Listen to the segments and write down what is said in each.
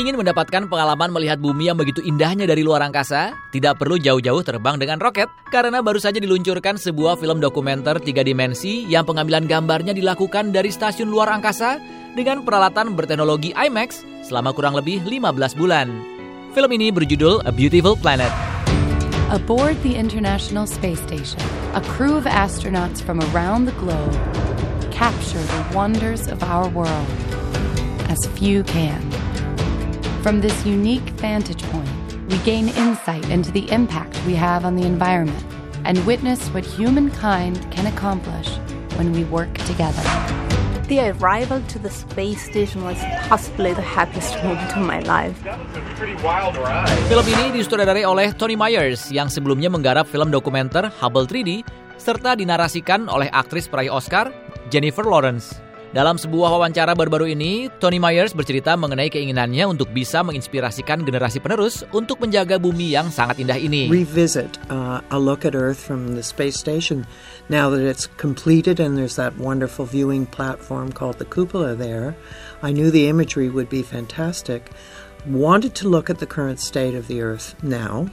Ingin mendapatkan pengalaman melihat bumi yang begitu indahnya dari luar angkasa? Tidak perlu jauh-jauh terbang dengan roket, karena baru saja diluncurkan sebuah film dokumenter tiga dimensi yang pengambilan gambarnya dilakukan dari stasiun luar angkasa dengan peralatan berteknologi IMAX selama kurang lebih 15 bulan. Film ini berjudul A Beautiful Planet. Aboard the International Space Station, a crew of astronauts from around the globe capture the wonders of our world as few can. From this unique vantage point, we gain insight into the impact we have on the environment and witness what humankind can accomplish when we work together. The arrival to the space station was possibly the happiest moment of my life. Film ini disutradarai oleh Tony Myers yang sebelumnya menggarap film dokumenter Hubble 3D serta dinarasikan oleh aktris peraih Oscar Jennifer Lawrence. Dalam sebuah wawancara baru-baru ini, Tony Myers bercerita mengenai keinginannya untuk bisa menginspirasikan generasi penerus untuk menjaga bumi yang sangat indah ini. Revisit uh, a look at Earth from the space station now that it's completed and there's that wonderful viewing platform called the cupola there. I knew the imagery would be fantastic. Wanted to look at the current state of the Earth now.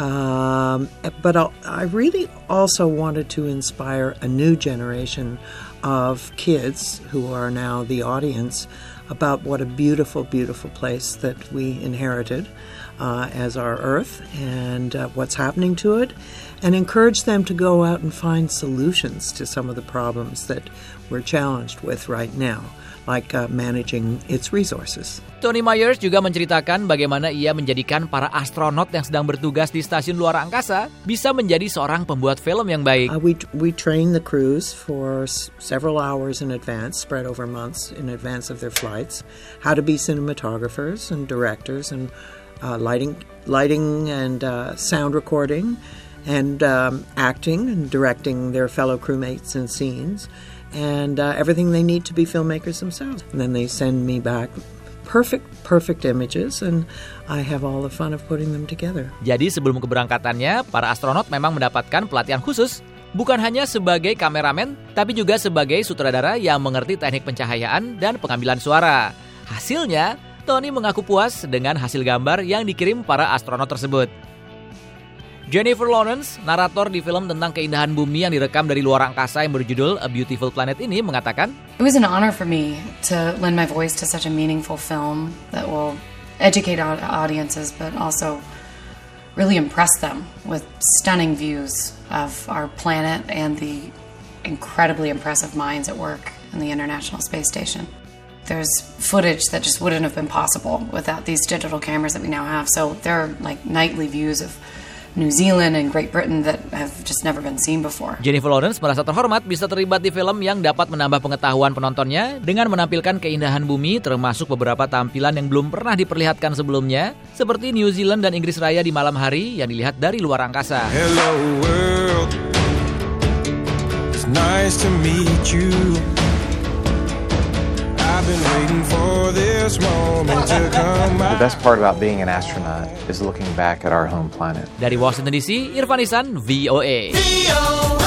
Um, but I really also wanted to inspire a new generation of kids who are now the audience about what a beautiful, beautiful place that we inherited uh, as our Earth and uh, what's happening to it, and encourage them to go out and find solutions to some of the problems that we're challenged with right now. like uh, managing its resources. Tony Myers juga menceritakan bagaimana ia menjadikan para astronot yang sedang bertugas di stasiun luar angkasa bisa menjadi seorang pembuat film yang baik. Uh, we we train the crews for several hours in advance, spread over months in advance of their how to be cinematographers and directors and uh, lighting lighting and uh, sound recording and um, acting and directing their fellow crewmates in scenes and uh, everything they need to be filmmakers themselves. And then they send me back perfect perfect images and I have all the fun of putting them together. Jadi sebelum keberangkatannya, para astronot memang mendapatkan pelatihan khusus bukan hanya sebagai kameramen, tapi juga sebagai sutradara yang mengerti teknik pencahayaan dan pengambilan suara. Hasilnya, Tony mengaku puas dengan hasil gambar yang dikirim para astronot tersebut. Jennifer Lawrence, narator di film tentang keindahan bumi yang direkam dari luar angkasa yang berjudul A Beautiful Planet ini mengatakan, It was an honor for me to lend my voice to such a meaningful film that will educate audiences but also really impress them with stunning views of our planet and the incredibly impressive minds at work in the International Space Station. There's footage that just wouldn't have been possible without these digital cameras that we now have. So there are like nightly views of New Zealand and Great Britain that have just never been seen before. Jennifer Lawrence merasa terhormat bisa terlibat di film yang dapat menambah pengetahuan penontonnya dengan menampilkan keindahan bumi termasuk beberapa tampilan yang belum pernah diperlihatkan sebelumnya seperti New Zealand dan Inggris Raya di malam hari yang dilihat dari luar angkasa. Hello world. It's nice to meet you. The best part about being an astronaut is looking back at our home planet. Dari Washington DC, Irfan Isan, VOA. VOA.